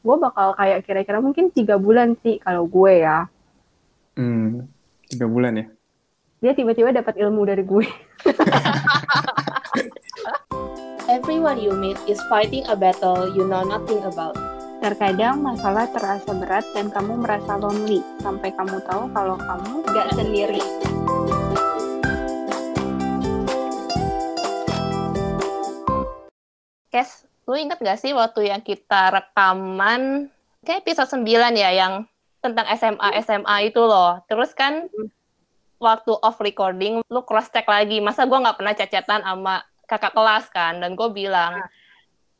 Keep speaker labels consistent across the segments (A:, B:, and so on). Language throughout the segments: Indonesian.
A: gue bakal kayak kira-kira mungkin tiga bulan sih kalau gue ya.
B: Hmm, tiga bulan ya?
A: Dia tiba-tiba dapat ilmu dari gue.
C: Everyone you meet is fighting a battle you know nothing about.
A: Terkadang masalah terasa berat dan kamu merasa lonely sampai kamu tahu kalau kamu gak sendiri.
C: Kes, lu inget gak sih waktu yang kita rekaman kayak episode 9 ya yang tentang SMA SMA itu loh. Terus kan waktu off recording lu cross check lagi. Masa gua nggak pernah cecetan sama kakak kelas kan dan gue bilang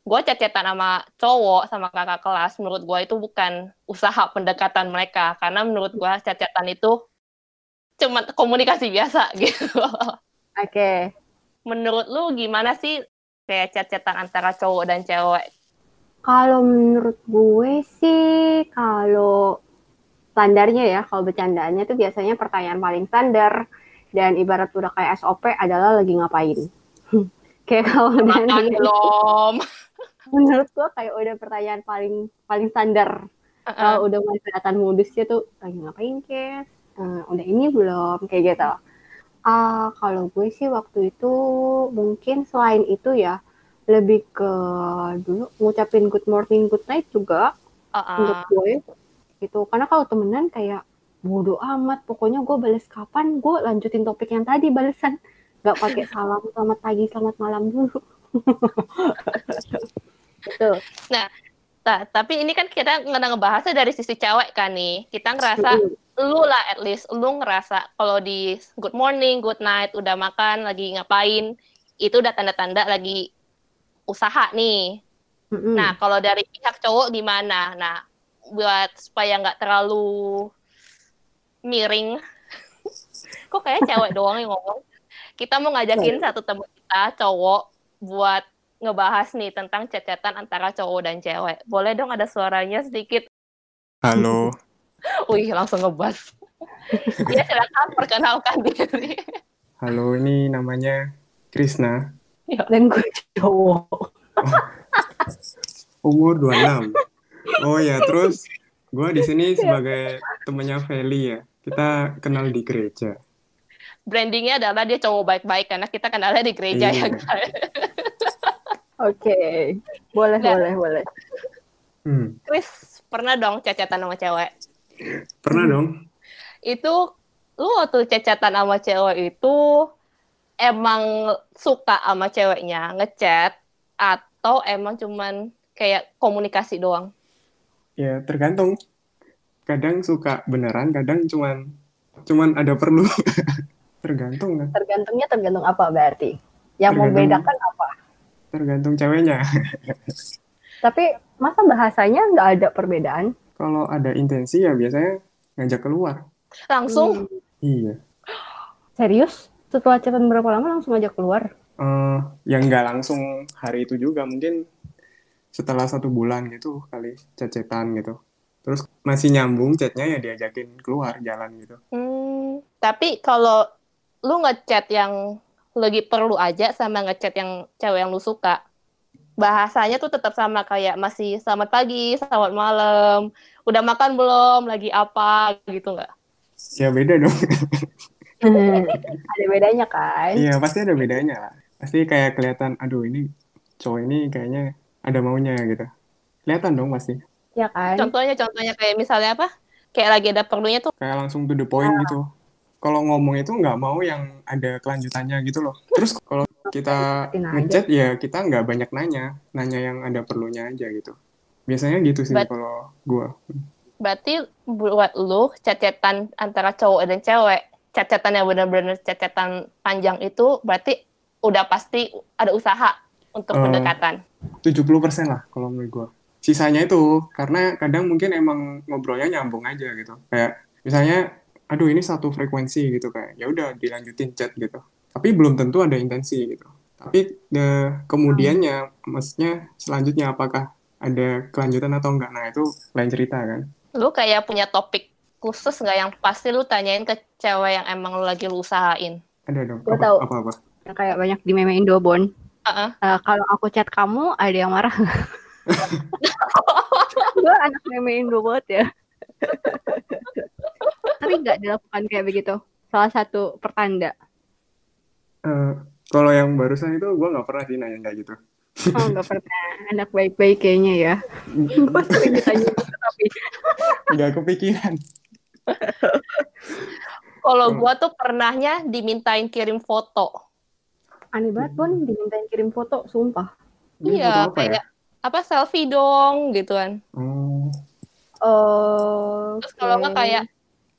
C: gue cecetan sama cowok sama kakak kelas menurut gue itu bukan usaha pendekatan mereka karena menurut gue cecetan itu cuma komunikasi biasa gitu.
A: Oke. Okay.
C: Menurut lu gimana sih kayak cecetan antara cowok dan cewek?
A: Kalau menurut gue sih kalau standarnya ya, kalau bercandaannya tuh biasanya pertanyaan paling standar dan ibarat udah kayak SOP adalah lagi ngapain. kayak kalau
C: udah belum.
A: Menurut gue kayak udah pertanyaan paling paling standar. Uh -uh. Kalau udah mulai kelihatan modusnya tuh lagi ngapain, Kes? Uh, udah ini belum kayak gitu. Uh, kalau gue sih waktu itu mungkin selain itu ya lebih ke dulu ngucapin good morning, good night juga uh -uh. untuk gue gitu. Karena kalau temenan kayak bodoh amat, pokoknya gue bales kapan, gue lanjutin topik yang tadi balesan. Gak pakai salam selamat pagi, selamat malam dulu.
C: Betul. Nah, ta tapi ini kan kita nggak ngebahasnya dari sisi cewek kan nih. Kita ngerasa lu lah at least lu ngerasa kalau di good morning, good night, udah makan, lagi ngapain, itu udah tanda-tanda lagi usaha nih. Mm-hmm. Nah, kalau dari pihak cowok gimana? Nah, buat supaya nggak terlalu miring. Kok kayak cewek doang yang ngomong. Kita mau ngajakin oh. satu teman kita cowok buat ngebahas nih tentang cecetan antara cowok dan cewek. Boleh dong ada suaranya sedikit?
B: Halo.
C: Wih, langsung ngebahas. ya silakan perkenalkan diri.
B: Halo, ini namanya Krisna.
A: Ya. Dan gue cowok.
B: Oh. Umur 26. Oh ya, terus gue di sini sebagai temannya Feli ya. Kita kenal di gereja.
C: Brandingnya adalah dia cowok baik-baik karena kita kenalnya di gereja ya, iya. ya guys.
A: Oke, okay. boleh, nah, boleh, boleh.
C: Hmm. Chris, pernah dong cecetan sama cewek?
B: Pernah dong.
C: Itu lu waktu cecetan sama cewek itu emang suka sama ceweknya ngechat atau emang cuman kayak komunikasi doang?
B: Ya tergantung. Kadang suka beneran, kadang cuman cuman ada perlu. tergantung kan.
A: Tergantungnya tergantung apa berarti? Yang tergantung, membedakan apa?
B: Tergantung ceweknya.
A: Tapi masa bahasanya nggak ada perbedaan?
B: Kalau ada intensi ya biasanya ngajak keluar.
C: Langsung?
B: Hmm. Iya.
A: Serius? Setelah chatan berapa lama langsung ngajak keluar?
B: Uh, ya nggak langsung hari itu juga, mungkin setelah satu bulan gitu kali cecetan gitu. Terus masih nyambung chatnya ya diajakin keluar jalan gitu.
C: Hmm, tapi kalau lu ngechat yang lagi perlu aja sama ngechat yang cewek yang lu suka, bahasanya tuh tetap sama kayak masih selamat pagi, selamat malam, udah makan belum, lagi apa gitu nggak?
B: Ya beda dong.
A: hmm, ada bedanya kan?
B: Iya pasti ada bedanya lah. Pasti kayak kelihatan, aduh ini cowok ini kayaknya ada maunya gitu. Kelihatan dong pasti.
A: Ya kan?
C: Contohnya, contohnya kayak misalnya apa? Kayak lagi ada perlunya tuh.
B: Kayak langsung to the point nah. gitu. Kalau ngomong itu nggak mau yang ada kelanjutannya gitu loh. Terus kalau kita ngechat ya kita nggak banyak nanya, nanya yang ada perlunya aja gitu. Biasanya gitu sih kalau gua.
C: Berarti buat lu cacetan antara cowok dan cewek, cacetan yang benar-benar cacetan panjang itu berarti udah pasti ada usaha untuk uh, pendekatan.
B: 70% lah kalau menurut gua. Sisanya itu karena kadang mungkin emang ngobrolnya nyambung aja gitu. Kayak misalnya aduh ini satu frekuensi gitu kayak ya udah dilanjutin chat gitu. Tapi belum tentu ada intensi gitu. Tapi the, kemudiannya maksudnya selanjutnya apakah ada kelanjutan atau enggak. Nah, itu lain cerita kan.
C: Lu kayak punya topik khusus nggak yang pasti lu tanyain ke cewek yang emang lu lagi lu usahain?
B: Ada dong.
A: Gue tahu.
B: Apa apa?
A: Yang kayak banyak di meme Indo Bon. Uh-uh. Uh, kalau aku chat kamu, ada yang marah gue anak meme Indo banget ya. Tapi nggak dilakukan kayak begitu. Salah satu pertanda.
B: Eh, kalau yang barusan itu gue nggak pernah sih nanya kayak gitu.
A: Oh nggak pernah. Anak baik-baik kayaknya ya. gue sering ditanya gitu tapi
B: Nggak kepikiran.
C: Kalau
B: Hmm.
C: gua tuh pernahnya dimintain kirim foto.
A: aneh banget pun dimintain kirim foto, sumpah.
C: Iya,
B: apa ya?
C: kayak apa selfie dong gitu kan.
B: Oh,
A: Oh,
C: Terus kalau nggak kayak,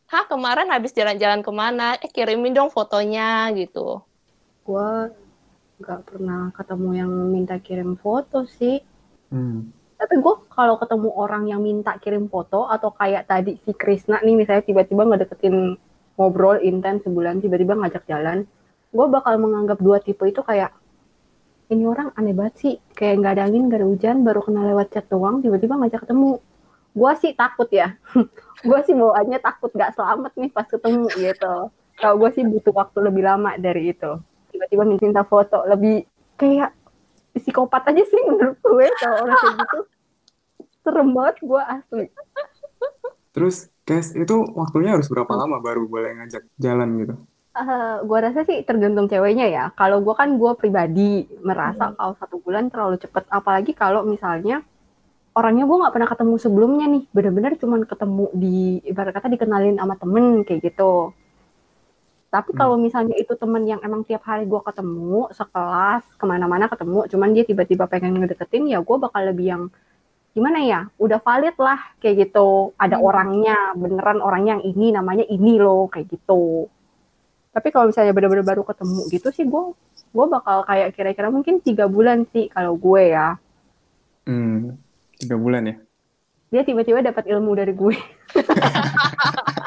C: hah kemarin habis jalan-jalan ke mana? Eh kirimin dong fotonya gitu.
A: gue nggak pernah ketemu yang minta kirim foto sih.
B: hmm.
A: Tapi gue kalau ketemu orang yang minta kirim foto atau kayak tadi si Krisna nih misalnya tiba-tiba ngedeketin ngobrol intens sebulan tiba-tiba ngajak jalan, gue bakal menganggap dua tipe itu kayak ini orang aneh banget sih, kayak nggak ada angin, nggak ada hujan, baru kenal lewat chat doang, tiba-tiba ngajak ketemu. Gue sih takut ya, gue sih bawaannya takut nggak selamat nih pas ketemu gitu. Kalau gue sih butuh waktu lebih lama dari itu. Tiba-tiba minta foto, lebih kayak psikopat aja sih menurut gue kalau orang kayak gitu. Serem banget gue asli.
B: Terus, Kes, itu waktunya harus berapa lama baru boleh ngajak jalan gitu?
A: Eh, gue rasa sih tergantung ceweknya ya. Kalau gue kan gue pribadi merasa kalau satu bulan terlalu cepet. Apalagi kalau misalnya orangnya gue nggak pernah ketemu sebelumnya nih. Bener-bener cuman ketemu di ibarat kata dikenalin sama temen kayak gitu. Tapi kalau misalnya itu temen yang emang tiap hari gue ketemu sekelas ke mana-mana ketemu, cuman dia tiba-tiba pengen ngedeketin, ya gue bakal lebih yang gimana ya, udah valid lah kayak gitu. Ada
C: Hmm.
A: orangnya, beneran orangnya yang ini namanya ini loh kayak gitu. Tapi kalau misalnya bener-bener baru ketemu gitu sih gue gue bakal kayak kira-kira mungkin tiga bulan sih kalau gue ya.
B: Hmm, tiga bulan ya?
A: Dia tiba-tiba dapat ilmu dari gue.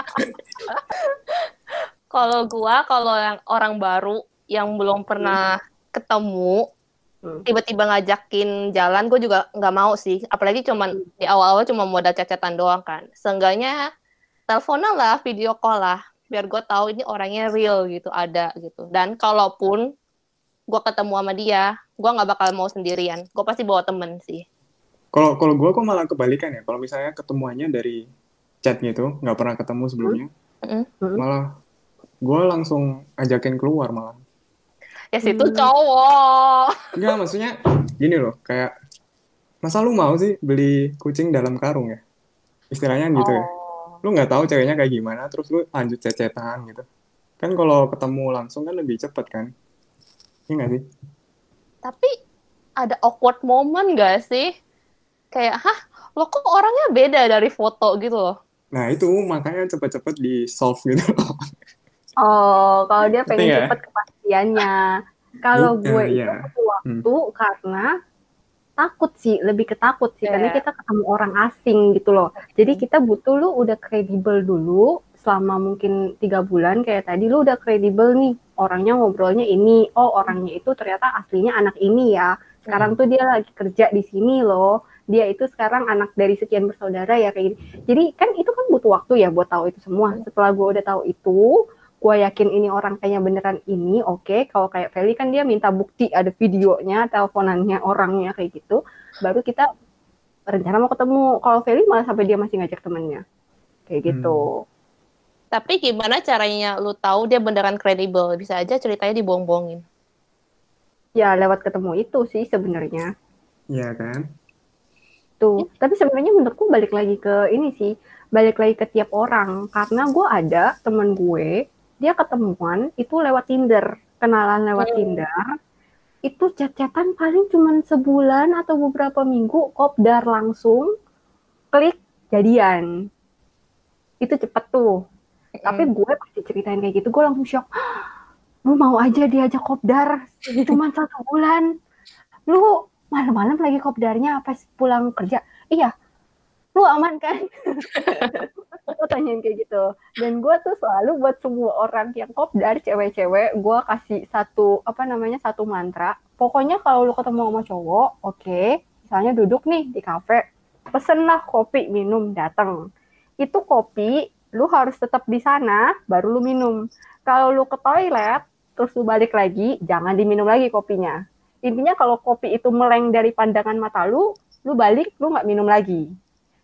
C: Kalau gua, kalau yang orang baru yang belum pernah ketemu,
A: Hmm.
C: tiba-tiba ngajakin jalan, gue juga nggak mau sih. Apalagi cuman di awal-awal cuma modal cecetan doang kan. Seenggaknya teleponan lah, video call lah, biar gue tahu ini orangnya real gitu, ada gitu. Dan kalaupun gue ketemu sama dia, gue nggak bakal mau sendirian. Gue pasti bawa temen sih.
B: Kalau kalau gue kok malah kebalikan ya. Kalau misalnya ketemuannya dari chat gitu, nggak pernah ketemu sebelumnya,
C: Mm-mm.
A: Mm-mm.
B: malah gue langsung ajakin keluar malah.
C: Ya situ
A: Hmm.
C: cowok.
B: Enggak, maksudnya gini loh, kayak masa lu mau sih beli kucing dalam karung ya? Istilahnya gitu ya.
C: Oh.
B: Lu nggak tahu ceweknya kayak gimana, terus lu lanjut cecetan gitu. Kan kalau ketemu langsung kan lebih cepet kan? Iya nggak sih?
C: Tapi ada awkward moment gak sih? Kayak, hah, lo kok orangnya beda dari foto gitu loh.
B: Nah itu makanya cepet-cepet di solve gitu loh.
A: Oh, kalau dia pengen
B: nggak?
A: cepet kepastiannya. Kalau gue itu
B: iya.
A: butuh waktu karena takut sih, lebih ketakut sih. Karena
C: Iya.
A: kita ketemu orang asing gitu loh. Jadi kita butuh lu udah kredibel dulu selama mungkin tiga bulan kayak tadi lu udah kredibel nih orangnya ngobrolnya ini oh orangnya itu ternyata aslinya anak ini ya sekarang tuh dia lagi kerja di sini loh dia itu sekarang anak dari sekian bersaudara ya kayak gini jadi kan itu kan butuh waktu ya buat tahu itu semua setelah gue udah tahu itu gue yakin ini orang kayaknya beneran ini oke. Kalau kayak Feli kan dia minta bukti ada videonya teleponannya orangnya kayak gitu. Baru kita rencana mau ketemu. Kalau Feli malah sampai dia masih ngajak temennya. Kayak gitu.
C: Tapi gimana caranya lu tahu dia beneran kredibel? Bisa aja ceritanya dibohong-bohongin.
A: ya lewat ketemu itu sih sebenarnya.
B: Iya kan?
A: tuh tapi sebenarnya menurutku balik lagi ke ini sih. Balik lagi ke tiap orang. Karena gue ada temen gue dia ketemuan itu lewat Tinder kenalan lewat
C: Hmm.
A: Tinder. Itu chat-chatan paling cuman sebulan atau beberapa minggu kopdar langsung klik jadian. Itu cepet tuh. Tapi gue pasti ceritain kayak gitu gue langsung shock. Lu mau aja diajak kopdar cuman satu bulan? Lu malam-malam lagi kopdarnya pas pulang kerja? Iya lu aman kan? Gue tanyain kayak gitu. Dan gue tuh selalu buat semua orang yang kopdar cewek-cewek gue kasih satu apa namanya satu mantra. Pokoknya kalau lu ketemu sama cowok oke misalnya duduk nih di kafe pesenlah kopi minum datang itu kopi lu harus tetap di sana baru lu minum. Kalau lu ke toilet terus lu balik lagi jangan diminum lagi kopinya. Intinya kalau kopi itu meleng dari pandangan mata lu lu balik lu nggak minum lagi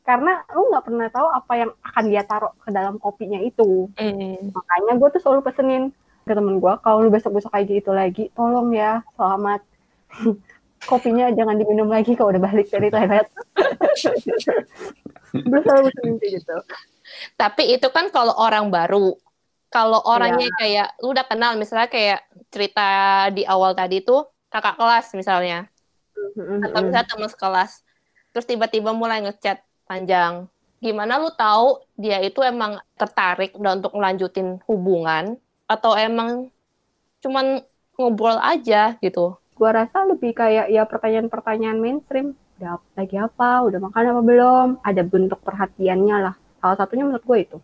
A: karena lu nggak pernah tahu apa yang akan dia taruh ke dalam kopinya itu.
C: Mm.
A: makanya gue tuh selalu pesenin ke temen gue kalau lu besok besok kayak gitu lagi tolong ya selamat. Kopinya jangan diminum lagi kalau udah balik dari toilet. Gue selalu pesenin kayak gitu.
C: Tapi itu kan kalau orang baru. Kalau orangnya kayak lu udah kenal misalnya kayak cerita di awal tadi tuh kakak kelas misalnya. Atau misalnya teman sekelas. Terus tiba-tiba mulai ngechat panjang. Gimana lu tahu dia itu emang tertarik udah untuk melanjutin hubungan atau emang cuman ngobrol aja gitu.
A: gue rasa lebih kayak ya pertanyaan-pertanyaan mainstream udah lagi apa udah makan apa belum ada bentuk perhatiannya lah salah satunya menurut gue itu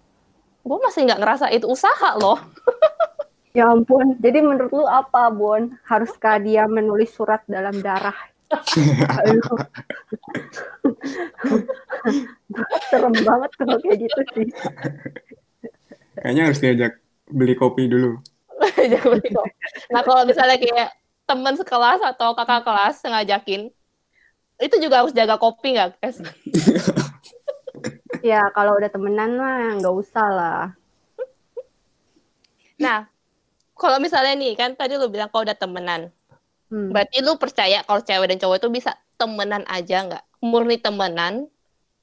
C: Gue masih nggak ngerasa itu usaha loh.
A: ya ampun jadi menurut lu apa Bon haruskah dia menulis surat dalam darah. Gua serem banget kalau kayak gitu sih
B: Kayaknya harus diajak beli kopi dulu.
C: Jangan beli kopi. nah kalau misalnya kayak teman sekelas atau kakak kelas ngajakin, itu juga harus jaga kopi nggak, guys?
A: ya kalau udah temenan mah nggak usah lah
C: Nah, kalau misalnya nih, kan tadi lu bilang kalau udah temenan,
A: Hmm.
C: berarti lu percaya kalau cewek dan cowok itu bisa temenan aja nggak? Murni temenan,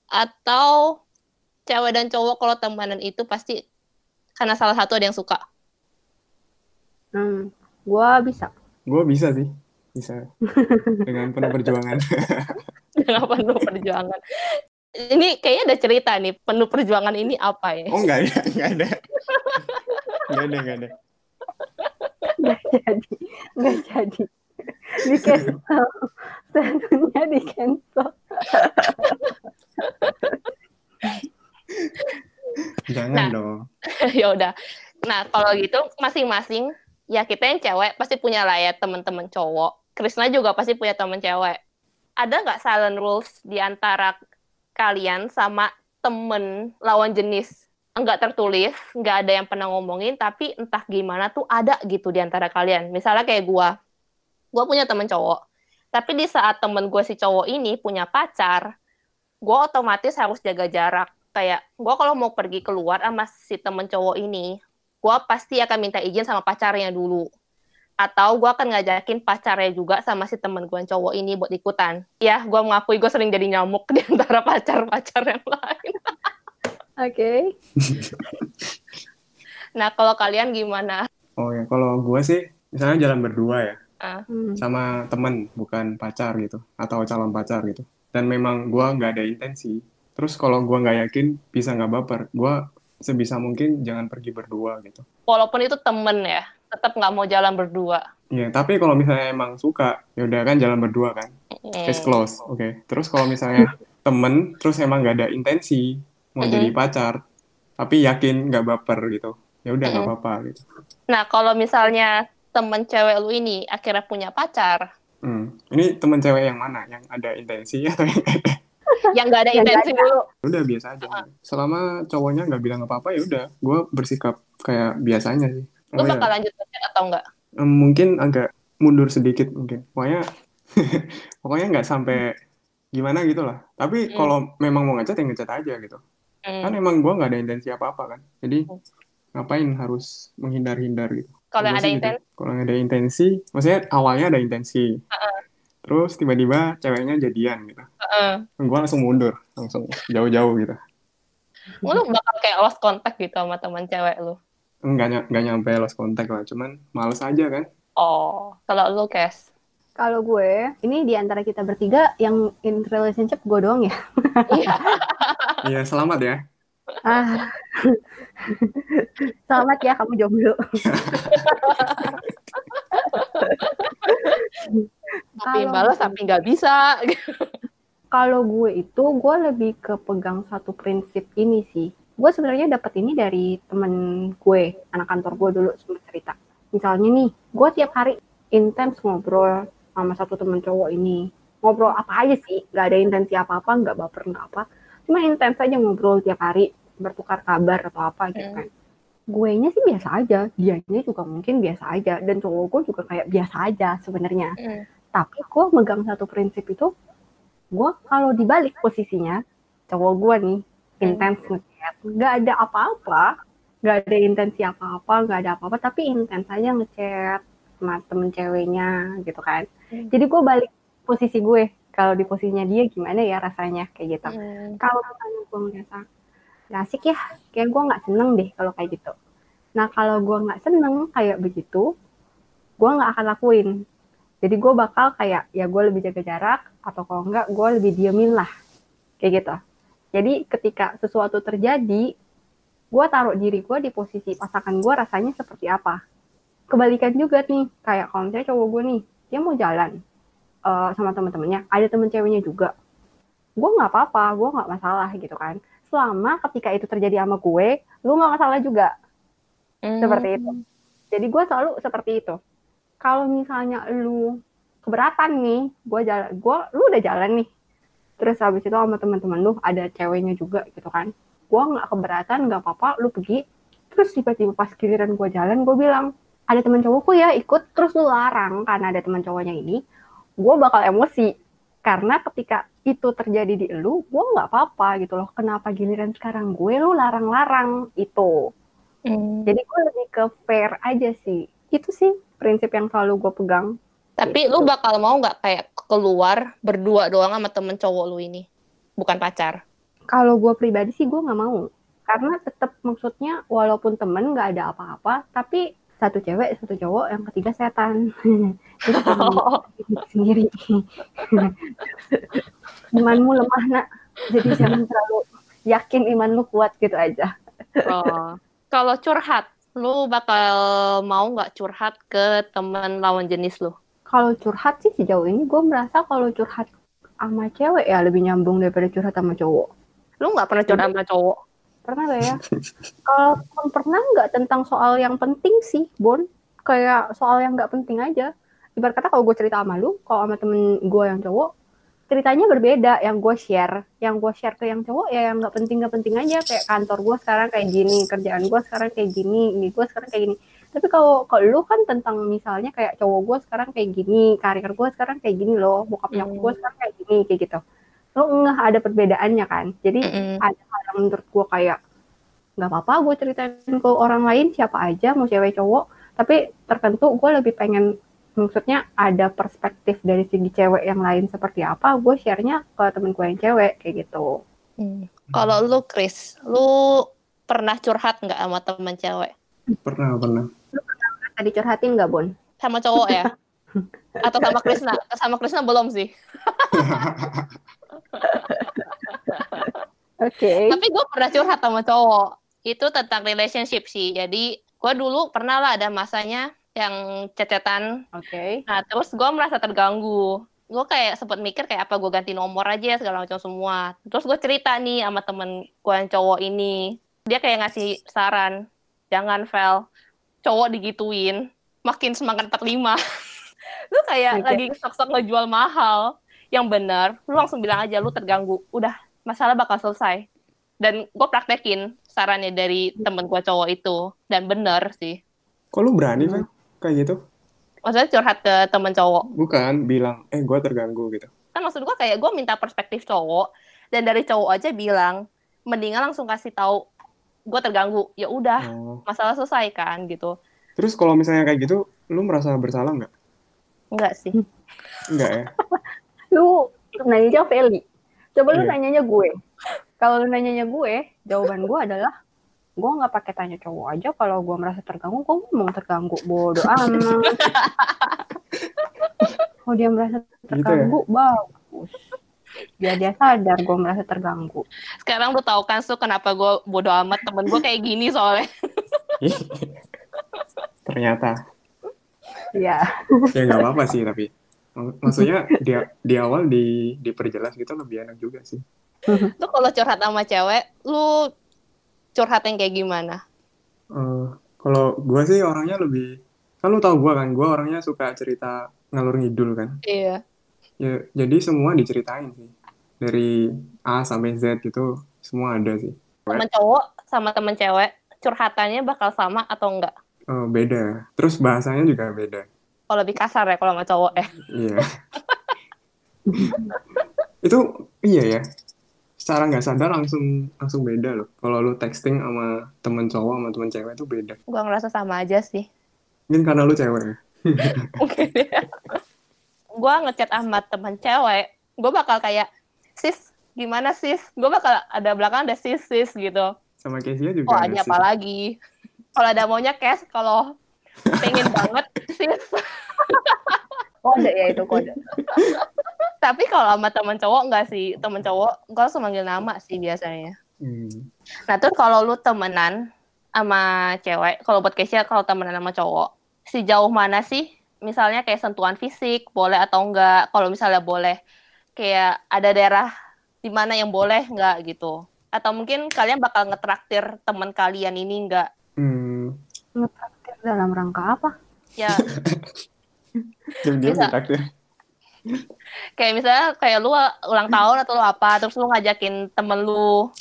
C: atau cewek dan cowok kalau temenan itu pasti karena salah satu ada yang suka?
A: Hmm. gua bisa
B: Gue bisa sih. Bisa. Dengan penuh perjuangan.
C: Dengan penuh perjuangan. Ini kayaknya ada cerita nih, penuh perjuangan ini apa ya?
B: Oh enggak ya, enggak ada. Enggak ada, enggak ada.
A: nggak jadi nggak jadi di cancel selanjutnya di cancel
B: Jangan
C: Nah.
B: dong.
C: ya udah. Nah, kalau gitu masing-masing ya kita yang cewek pasti punya lah ya teman-teman cowok. Krisna juga pasti punya teman cewek. Ada nggak silent rules di antara kalian sama temen lawan jenis? Enggak tertulis, nggak ada yang pernah ngomongin, tapi entah gimana tuh ada gitu di antara kalian. Misalnya kayak gua, gua punya temen cowok. Tapi di saat temen gue si cowok ini punya pacar, gua otomatis harus jaga jarak. Kayak gua kalau mau pergi keluar sama si temen cowok ini, gua pasti akan minta izin sama pacarnya dulu. Atau gua akan ngajakin pacarnya juga sama si temen gue yang cowok ini buat ikutan. Ya, gua mengakui gue sering jadi nyamuk di antara pacar-pacar yang lain.
A: oke
C: Nah, kalau kalian gimana?
B: Oh ya, kalau gue sih misalnya jalan berdua ya
A: Hmm.
B: sama temen bukan pacar gitu atau calon pacar gitu. Dan memang gue nggak ada intensi. Terus kalau gue nggak yakin bisa nggak baper, gue sebisa mungkin jangan pergi berdua gitu.
C: Walaupun itu temen ya, tetap nggak mau jalan berdua.
B: Iya, tapi kalau misalnya emang suka, ya udah kan jalan berdua kan,
C: Hmm.
B: case close, oke. Terus kalau misalnya temen, terus emang nggak ada intensi mau jadi pacar, tapi yakin nggak baper gitu, ya udah nggak apa-apa gitu.
C: Nah, kalau misalnya temen cewek lu ini akhirnya punya pacar,
B: Hmm. Ini temen cewek yang mana? Yang ada intensi atau yang nggak ada?
C: yang nggak ada intensi dulu,
B: Udah biasa aja. Selama cowoknya nggak bilang apa-apa ya udah, gue bersikap kayak biasanya sih.
C: lu
B: Oh, ya.
C: bakal lanjut ngechat atau enggak?
B: Em, mungkin agak mundur sedikit mungkin. Pokoknya pokoknya nggak sampai gimana gitu lah. Tapi
C: Hmm.
B: kalau memang mau ngechat ya ngechat aja gitu. Kan
C: Hmm.
B: emang gue nggak ada intensi apa-apa kan. Jadi
C: Hmm.
B: ngapain harus menghindar-hindar gitu.
C: Kalau ada
B: gitu.
C: intensi,
B: Kalau nggak ada intensi, maksudnya awalnya ada intensi. Terus tiba-tiba ceweknya jadian gitu.
C: heeh.
B: Gue langsung mundur, langsung jauh-jauh gitu.
C: lu bakal kayak lost contact gitu sama teman cewek lu.
B: Nggak, ny- nggak nyampe lost contact lah, cuman males aja kan.
C: Oh, kalau lu Kes.
A: kalau gue ini di antara kita bertiga yang in relationship gue doang ya
C: Iya.
B: Iya, selamat ya.
A: Ah. Selamat ya kamu jomblo.
C: Tapi
A: Kalau-
C: balas tapi nggak bisa.
A: kalau gue itu gue lebih ke pegang satu prinsip ini sih. Gue sebenarnya dapat ini dari temen gue anak kantor gue dulu sempat cerita. Misalnya nih gue tiap hari intens ngobrol sama satu temen cowok ini. Ngobrol apa aja sih nggak ada intensi apa apa nggak baper nggak apa cuma intens aja ngobrol tiap hari bertukar kabar atau apa gitu
C: Hmm.
A: kan gue nya sih biasa aja dianya juga mungkin biasa aja dan cowok gue juga kayak biasa aja sebenarnya
C: Hmm.
A: tapi gue megang satu prinsip itu gue kalau dibalik posisinya cowok gue nih intens ngechat nggak ada apa-apa nggak ada intensi apa-apa nggak ada apa-apa tapi intens aja ngechat sama temen ceweknya gitu kan
C: Hmm.
A: jadi gue balik posisi gue kalau di posisinya dia gimana ya rasanya kayak gitu.
C: Hmm.
A: kalau misalnya gue ngerasa gak asik ya kayak gue nggak seneng deh kalau kayak gitu. Nah kalau gue nggak seneng kayak begitu gue nggak akan lakuin. Jadi gue bakal kayak ya gue lebih jaga jarak atau kalau enggak gue lebih diemin lah kayak gitu. Jadi ketika sesuatu terjadi gue taruh diri gue di posisi pasangan gue rasanya seperti apa. Kebalikan juga nih kayak kalau misalnya cowok gue nih dia mau jalan eh, sama teman-temannya ada temen ceweknya juga gue nggak apa-apa gue nggak masalah gitu kan selama ketika itu terjadi sama gue lu nggak masalah juga
C: Hmm.
A: seperti itu. Jadi gue selalu seperti itu. Kalau misalnya lu keberatan nih, gue jalan, gue lu udah jalan nih. Terus habis itu sama teman-teman lu ada ceweknya juga gitu kan. Gue nggak keberatan, nggak apa-apa, lu pergi. Terus tiba-tiba pas giliran gue jalan, gue bilang ada teman cowokku ya ikut. Terus lu larang karena ada teman cowoknya ini, gue bakal emosi. Karena ketika itu terjadi di lu, gue nggak apa-apa gitu loh. Kenapa giliran sekarang gue lu larang-larang itu?
C: Hmm.
A: Jadi gue lebih ke fair aja sih. Itu sih prinsip yang selalu gue pegang.
C: Tapi lu bakal mau nggak kayak keluar berdua doang sama temen cowok lu ini? Bukan pacar.
A: Kalau gue pribadi sih gue nggak mau. Karena tetap maksudnya walaupun temen nggak ada apa-apa, tapi satu cewek, satu cowok, yang ketiga setan. Sendiri. Imanmu lemah nak. Jadi jangan terlalu yakin iman lu kuat gitu aja.
C: Oh. Kalau curhat, lu bakal mau nggak curhat ke temen lawan jenis lu?
A: Kalau curhat sih sejauh ini gue merasa kalau curhat sama cewek ya lebih nyambung daripada curhat sama cowok.
C: Lu nggak pernah curhat sama cowok?
A: Pernah gak ya? Kalau pernah nggak tentang soal yang penting sih, Bon. Kayak soal yang nggak penting aja. Ibarat kata kalau gue cerita sama lu, kalau sama temen gue yang cowok, ceritanya berbeda. Yang gue share, yang gue share ke yang cowok ya yang nggak penting nggak penting aja. Kayak kantor gue sekarang kayak gini, kerjaan gue sekarang kayak gini, ini gue sekarang kayak gini. Tapi kalau kalau lu kan tentang misalnya kayak cowok gue sekarang kayak gini, karir gue sekarang kayak gini loh, bokap nyokap
C: Hmm.
A: gue sekarang kayak gini, kayak gitu. Lu nggak ada perbedaannya kan. Jadi
C: Mm-mm.
A: ada hal yang menurut gue kayak nggak apa-apa gue ceritain ke orang lain siapa aja mau cewek cowok tapi tertentu gue lebih pengen maksudnya ada perspektif dari segi cewek yang lain seperti apa gue share-nya ke temen gue yang cewek kayak gitu
C: Hmm. Kalau lu, Chris, lu pernah curhat nggak sama temen cewek?
B: Pernah, pernah.
A: tadi curhatin nggak Bon
C: Sama cowok ya? Atau sama Krisna? Sama Krisna belum sih.
A: oke
C: Tapi gue pernah curhat sama cowok. Itu tentang relationship sih. Jadi gue dulu pernah lah ada masanya yang cecetan.
A: oke
C: Nah terus gue merasa terganggu. Gue kayak sempat mikir kayak apa gue ganti nomor aja segala macam semua. Terus gue cerita nih sama temen gue yang cowok ini. Dia kayak ngasih saran. Jangan, Vel. Cowok digituin. Makin semangat 45. lu kayak
A: Oke.
C: lagi sok-sok ngejual mahal. Yang benar, lu langsung bilang aja lu terganggu. Udah, masalah bakal selesai. Dan gue praktekin sarannya dari temen gue cowok itu. Dan bener sih.
B: Kok lu berani, Vel? Kayak gitu?
C: Maksudnya curhat ke temen cowok.
B: Bukan, bilang, eh gue terganggu gitu.
C: kan maksud gue kayak gue minta perspektif cowok dan dari cowok aja bilang mendingan langsung kasih tahu gue terganggu ya udah
B: Oh.
C: masalah selesai kan gitu
B: Terus kalau misalnya kayak gitu, lu merasa bersalah nggak?
C: enggak sih
B: Enggak ya?
A: lu nanya Feli coba lu
B: Iya.
A: nanyanya gue. Kalau lu nanyanya gue jawaban gue adalah gue nggak pakai tanya cowok aja. Kalau gue merasa terganggu gue ngomong terganggu. Bodoh amat. Kalau dia merasa terganggu bagus. Biar dia sadar gue merasa terganggu.
C: Sekarang lu tahu kan su kenapa gue bodo amat? Temen gue kayak gini soalnya.
B: Ternyata.
A: ya
B: Ya nggak apa-apa sih, tapi. Mak- Maksudnya di, di awal di, diperjelas gitu lebih enak juga sih.
C: lu kalau curhat sama cewek lu curhat yang kayak gimana?
B: Eh, kalau gue sih orangnya lebih kan lu tau gue kan gue orangnya suka cerita ngalur ngidul kan.
C: Iya.
B: Ya jadi semua diceritain sih. Dari A sampai Z gitu semua ada sih.
C: Temen cowok sama temen cewek curhatannya bakal sama atau enggak?
B: Eh, beda. Terus bahasanya juga beda
C: kalau lebih kasar ya kalau sama cowok ya
B: iya itu iya ya secara nggak sadar langsung langsung beda loh kalau lu texting sama temen cowok sama temen cewek itu beda
C: Gua ngerasa sama aja sih.
B: mungkin karena lu cewek
C: Mungkin ya. Gua ngechat sama temen cewek, gue bakal kayak, sis, gimana sis? Gue bakal ada belakang ada sis sis gitu.
B: sama Kezia juga
C: Oh,
B: ada
C: apa lagi? Kalau ada maunya cash, kalau pengen banget sis.
A: Kode ya itu kode.
C: Tapi kalau sama temen cowok enggak sih, temen cowok gue langsung manggil nama sih biasanya.
B: Hmm.
C: Nah terus kalau lu temenan sama cewek, kalau buat Keisha kalau temenan sama cowok, sejauh mana sih? Misalnya kayak sentuhan fisik, boleh atau enggak? Kalau misalnya boleh, kayak ada daerah di mana yang boleh enggak gitu? Atau mungkin kalian bakal ngetraktir teman kalian ini enggak?
B: Hmm.
A: Ngetraktir dalam rangka apa?
C: Ya
B: Diam-diam
C: Bisa. kayak misalnya kayak lu ulang tahun atau lu apa, terus lu ngajakin temen lu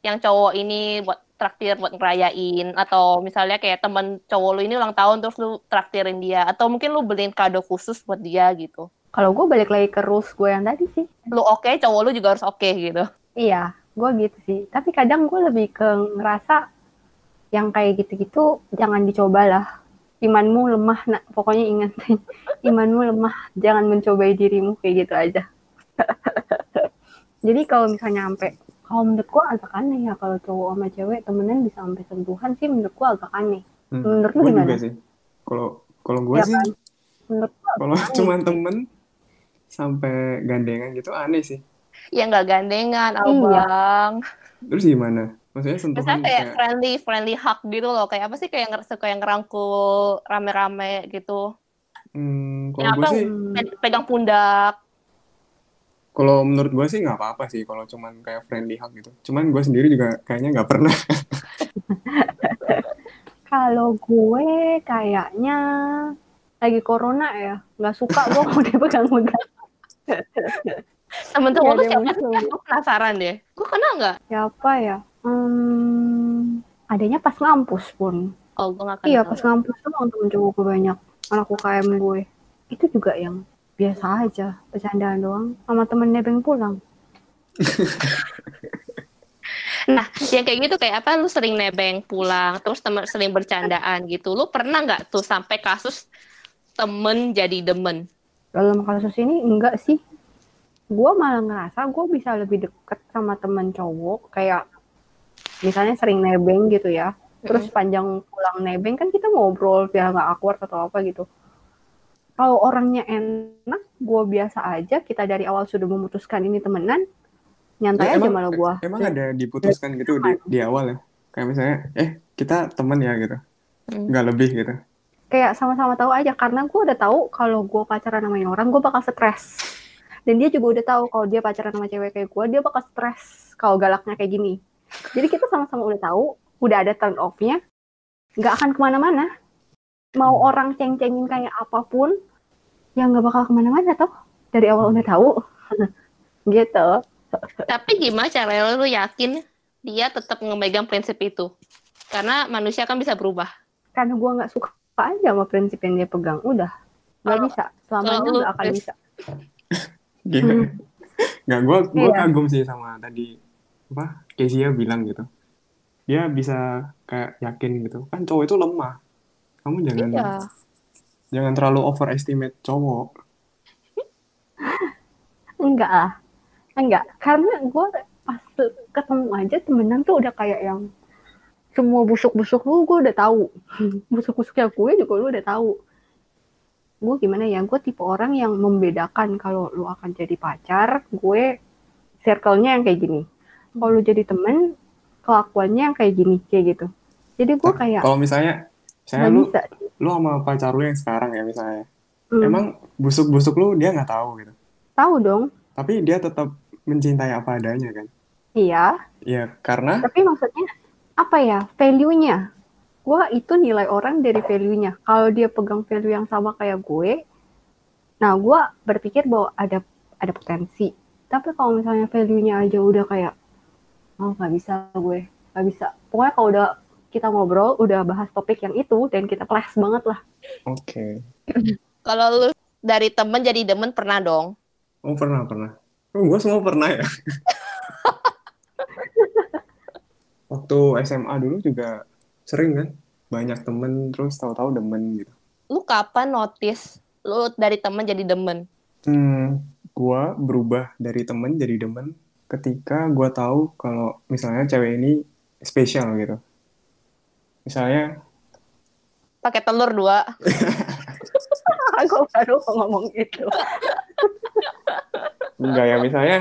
C: yang cowok ini buat traktir buat ngerayain atau misalnya kayak temen cowok lu ini ulang tahun terus lu traktirin dia atau mungkin lu beliin kado khusus buat dia gitu.
A: Kalau gue balik lagi ke rules gue yang tadi sih.
C: Lu oke, cowok lu juga harus oke gitu.
A: Iya, gue gitu sih. Tapi kadang gue lebih ke ngerasa yang kayak gitu-gitu jangan dicoba lah. Imanmu lemah, nak. Pokoknya ingat, imanmu lemah. Jangan mencobai dirimu kayak gitu aja. Jadi kalau misalnya sampai, kalau menurut gue agak aneh ya kalau cowok sama cewek temenan bisa sampai sentuhan sih menurut gue agak aneh.
B: Hmm.
A: Menurut lu gimana?
B: juga sih. Kalau kalau gue
A: Ya
B: sih,
A: kan?
B: Kalau cuma temen sampai gandengan gitu aneh sih.
C: Ya nggak gandengan,
A: Iya.
C: abang.
B: Terus gimana? Maksudnya sentuhan
C: Misalnya kayak
B: kayak
C: friendly, friendly hug gitu loh. Kayak apa sih kayak ngerasa kayak ngerangkul rame-rame gitu.
B: hmm, kalau
C: Ya,
B: gue
C: apa?
B: sih,
C: Pe- Pegang pundak.
B: kalau menurut gue sih nggak apa-apa sih kalau cuman kayak friendly hug gitu. Cuman gue sendiri juga kayaknya nggak pernah.
A: kalau gue kayaknya lagi corona ya, nggak suka gue mau dipegang-pegang.
C: Temen
A: Nggak
C: cowok
A: ada
C: lu
A: yang
C: siapa sih? Gue penasaran deh. Gue kenal nggak?
A: Siapa ya? Hmm, adanya pas ngampus pun.
C: Oh, gue kenal.
A: Iya, pas ngampus tuh temen cowok gue banyak. Anak UKM gue. Itu juga yang biasa aja, bercandaan doang. Sama temen nebeng pulang.
C: Nah, yang kayak gitu kayak apa? Lu sering nebeng pulang, terus temen sering bercandaan gitu. Lu pernah nggak tuh sampai kasus temen jadi demen?
A: Dalam kasus ini enggak sih. Gue malah ngerasa gue bisa lebih deket sama temen cowok. Kayak misalnya sering nebeng gitu ya. Terus panjang pulang nebeng kan kita ngobrol biar nggak awkward atau apa gitu. Kalau orangnya enak, gue biasa aja. Kita dari awal sudah memutuskan ini temenan, nyantai aja malah gue.
B: emang ada diputuskan gitu di, di awal ya? Kayak misalnya, eh kita temen ya gitu.
C: Hmm.
B: Nggak lebih gitu.
A: Kayak sama-sama tahu aja karena gue udah tahu kalau gue pacaran sama orang gue bakal stres. Dan dia juga udah tahu kalau dia pacaran sama cewek kayak gue dia bakal stres kalau galaknya kayak gini. Jadi kita sama-sama udah tahu, udah ada turn off-nya, nggak akan ke mana-mana. Mau orang ceng-cengin kayak apa pun, ya nggak bakal ke mana-mana toh. Dari awal udah tahu. gitu.
C: Tapi gimana cara lu yakin dia tetap ngemegang prinsip itu? Karena manusia kan bisa berubah.
A: Karena gue nggak suka aja sama prinsip yang dia pegang. Udah. Nggak bisa. Selamanya
C: lu-
A: nggak akan bisa.
B: Gila. Nggak, gue gue
A: Iya.
B: kagum sih sama tadi apa Kezia bilang gitu. Dia bisa kayak yakin gitu. Kan cowok itu lemah. Kamu jangan
C: Iya.
B: jangan terlalu overestimate cowok.
A: Enggak lah. Enggak. Karena gue pas ketemu aja temenan tuh udah kayak yang semua busuk-busuk lu gue udah tahu. Busuk-busuknya gue juga lu udah tahu. Gue gimana ya, gue tipe orang yang membedakan kalau lu akan jadi pacar, gue circle-nya yang kayak gini. Kalau lu jadi temen, kelakuannya yang kayak gini, kayak gitu. Jadi gue kayak
B: Kalau misalnya, misalnya
A: nggak
B: lu
A: bisa.
B: lu sama pacar lu yang sekarang ya misalnya,
A: Hmm,
B: emang busuk-busuk lu dia nggak tahu gitu.
A: tahu dong.
B: Tapi dia tetap mencintai apa adanya kan.
A: Iya,
B: Ya karena
A: Tapi maksudnya apa ya value-nya? Gue itu nilai orang dari value-nya. Kalau dia pegang value yang sama kayak gue, nah gue berpikir bahwa ada ada potensi. Tapi kalau misalnya value-nya aja udah kayak, oh nggak bisa gue, nggak bisa. Pokoknya kalau udah kita ngobrol, udah bahas topik yang itu, dan kita clash banget lah.
B: oke.
C: Kalau lu dari temen jadi demen pernah dong.
B: Oh pernah pernah. Oh, gue semua pernah ya. Waktu SMA dulu juga sering kan, banyak temen terus tahu-tahu demen gitu.
C: Lu kapan notice lu dari temen jadi demen?
B: Hmm, gue berubah dari temen jadi demen ketika gue tahu kalau misalnya cewek ini spesial gitu. Misalnya
C: Pakai telur dua.
A: Aku baru ngomong itu.
B: enggak ya misalnya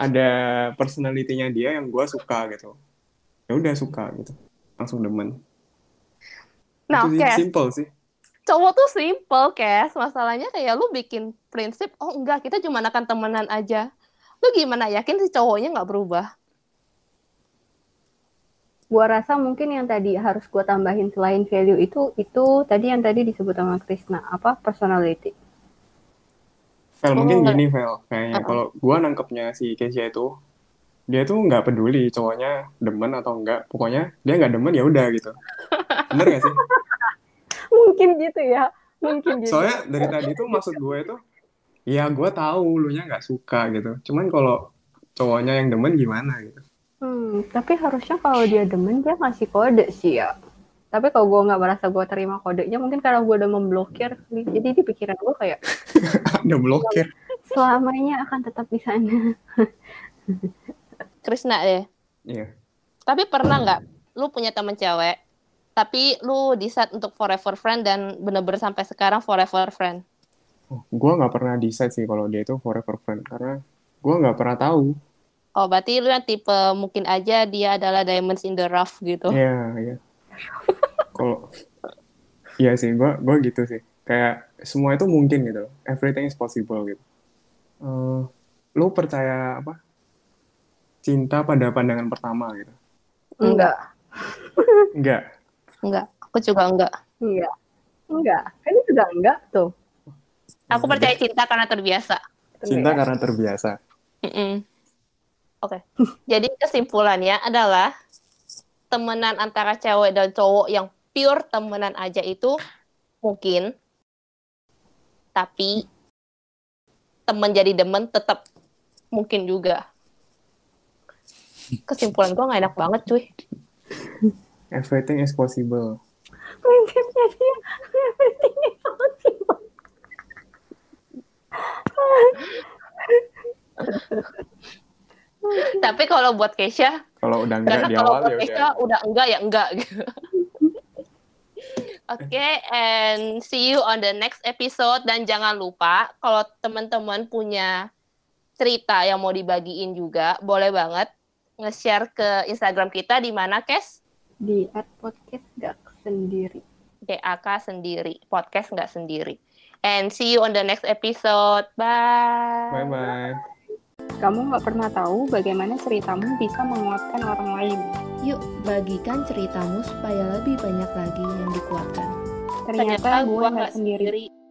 B: ada personalitinya dia yang gue suka gitu. Ya udah suka gitu, langsung demen.
C: Nah,
B: Itu sih,
C: oke.
B: simple sih.
C: Cowok tuh simple, Kes. Masalahnya kayak lu bikin prinsip, oh enggak, kita cuma akan temenan aja. Lu gimana yakin si cowoknya nggak berubah?
A: Gua rasa mungkin yang tadi harus gua tambahin selain value itu itu tadi yang tadi disebut sama Krisna apa personality.
B: Vel,
C: Oh,
B: mungkin
C: enggak.
B: gini Vel, kayaknya
C: Uh-uh.
B: kalau gua nangkepnya si Kesia itu, dia tuh nggak peduli cowoknya demen atau enggak, pokoknya dia nggak demen ya udah gitu. Bener gak sih?
A: Mungkin gitu ya. Mungkin gitu.
B: Soalnya dari tadi tuh maksud gue itu, ya gue tahu lu nya nggak suka gitu. Cuman kalau cowoknya yang demen gimana gitu.
A: Hmm, tapi harusnya kalau dia demen dia ngasih kode sih ya. Tapi kalau gue nggak merasa gue terima kodenya, mungkin karena gue udah memblokir, jadi di pikiran gue kayak
B: Ada blokir.
A: selamanya akan tetap di sana.
C: Krisna deh.
B: Iya.
C: Tapi pernah nggak lu punya temen cewek, tapi lu decide untuk forever friend dan bener-bener sampai sekarang forever friend?
B: Oh, gue nggak pernah decide sih kalau dia itu forever friend karena gue nggak pernah tahu.
C: Oh, berarti lu yang tipe mungkin aja dia adalah diamonds in the rough gitu.
B: Iya, iya. Kalau Iya sih, gue gua gitu sih. Kayak semua itu mungkin gitu. Everything is possible gitu. Eh, lu percaya apa? Cinta pada pandangan pertama gitu?
A: Enggak,
B: Enggak.
C: Enggak, aku juga enggak.
A: enggak, enggak. Kan itu juga enggak tuh.
C: Aku percaya cinta karena terbiasa.
B: Cinta karena terbiasa.
C: Mm-mm. Oke. Jadi kesimpulannya adalah temenan antara cewek dan cowok yang pure temenan aja itu mungkin, tapi temen jadi demen tetap mungkin juga. Kesimpulan gua nggak enak banget, cuy.
B: Everything is possible.
A: Everything is possible.
C: Tapi kalau buat Keisha,
B: Kalau udah enggak di awal
C: buat
B: ya
C: Keisha
B: udah.
C: udah enggak ya enggak. Oke, and see you on the next episode. Dan jangan lupa, kalau teman-teman punya cerita yang mau dibagiin juga, boleh banget nge-share ke Instagram kita di mana, Kes?
A: Di podcast gak sendiri.
C: DAK sendiri, podcast nggak sendiri. And see you on the next episode. Bye.
B: Bye bye.
A: Kamu nggak pernah tahu bagaimana ceritamu bisa menguatkan orang lain.
D: Yuk, bagikan ceritamu supaya lebih banyak lagi yang dikuatkan.
A: Ternyata gue
C: gua
A: nggak sendiri.
C: sendiri.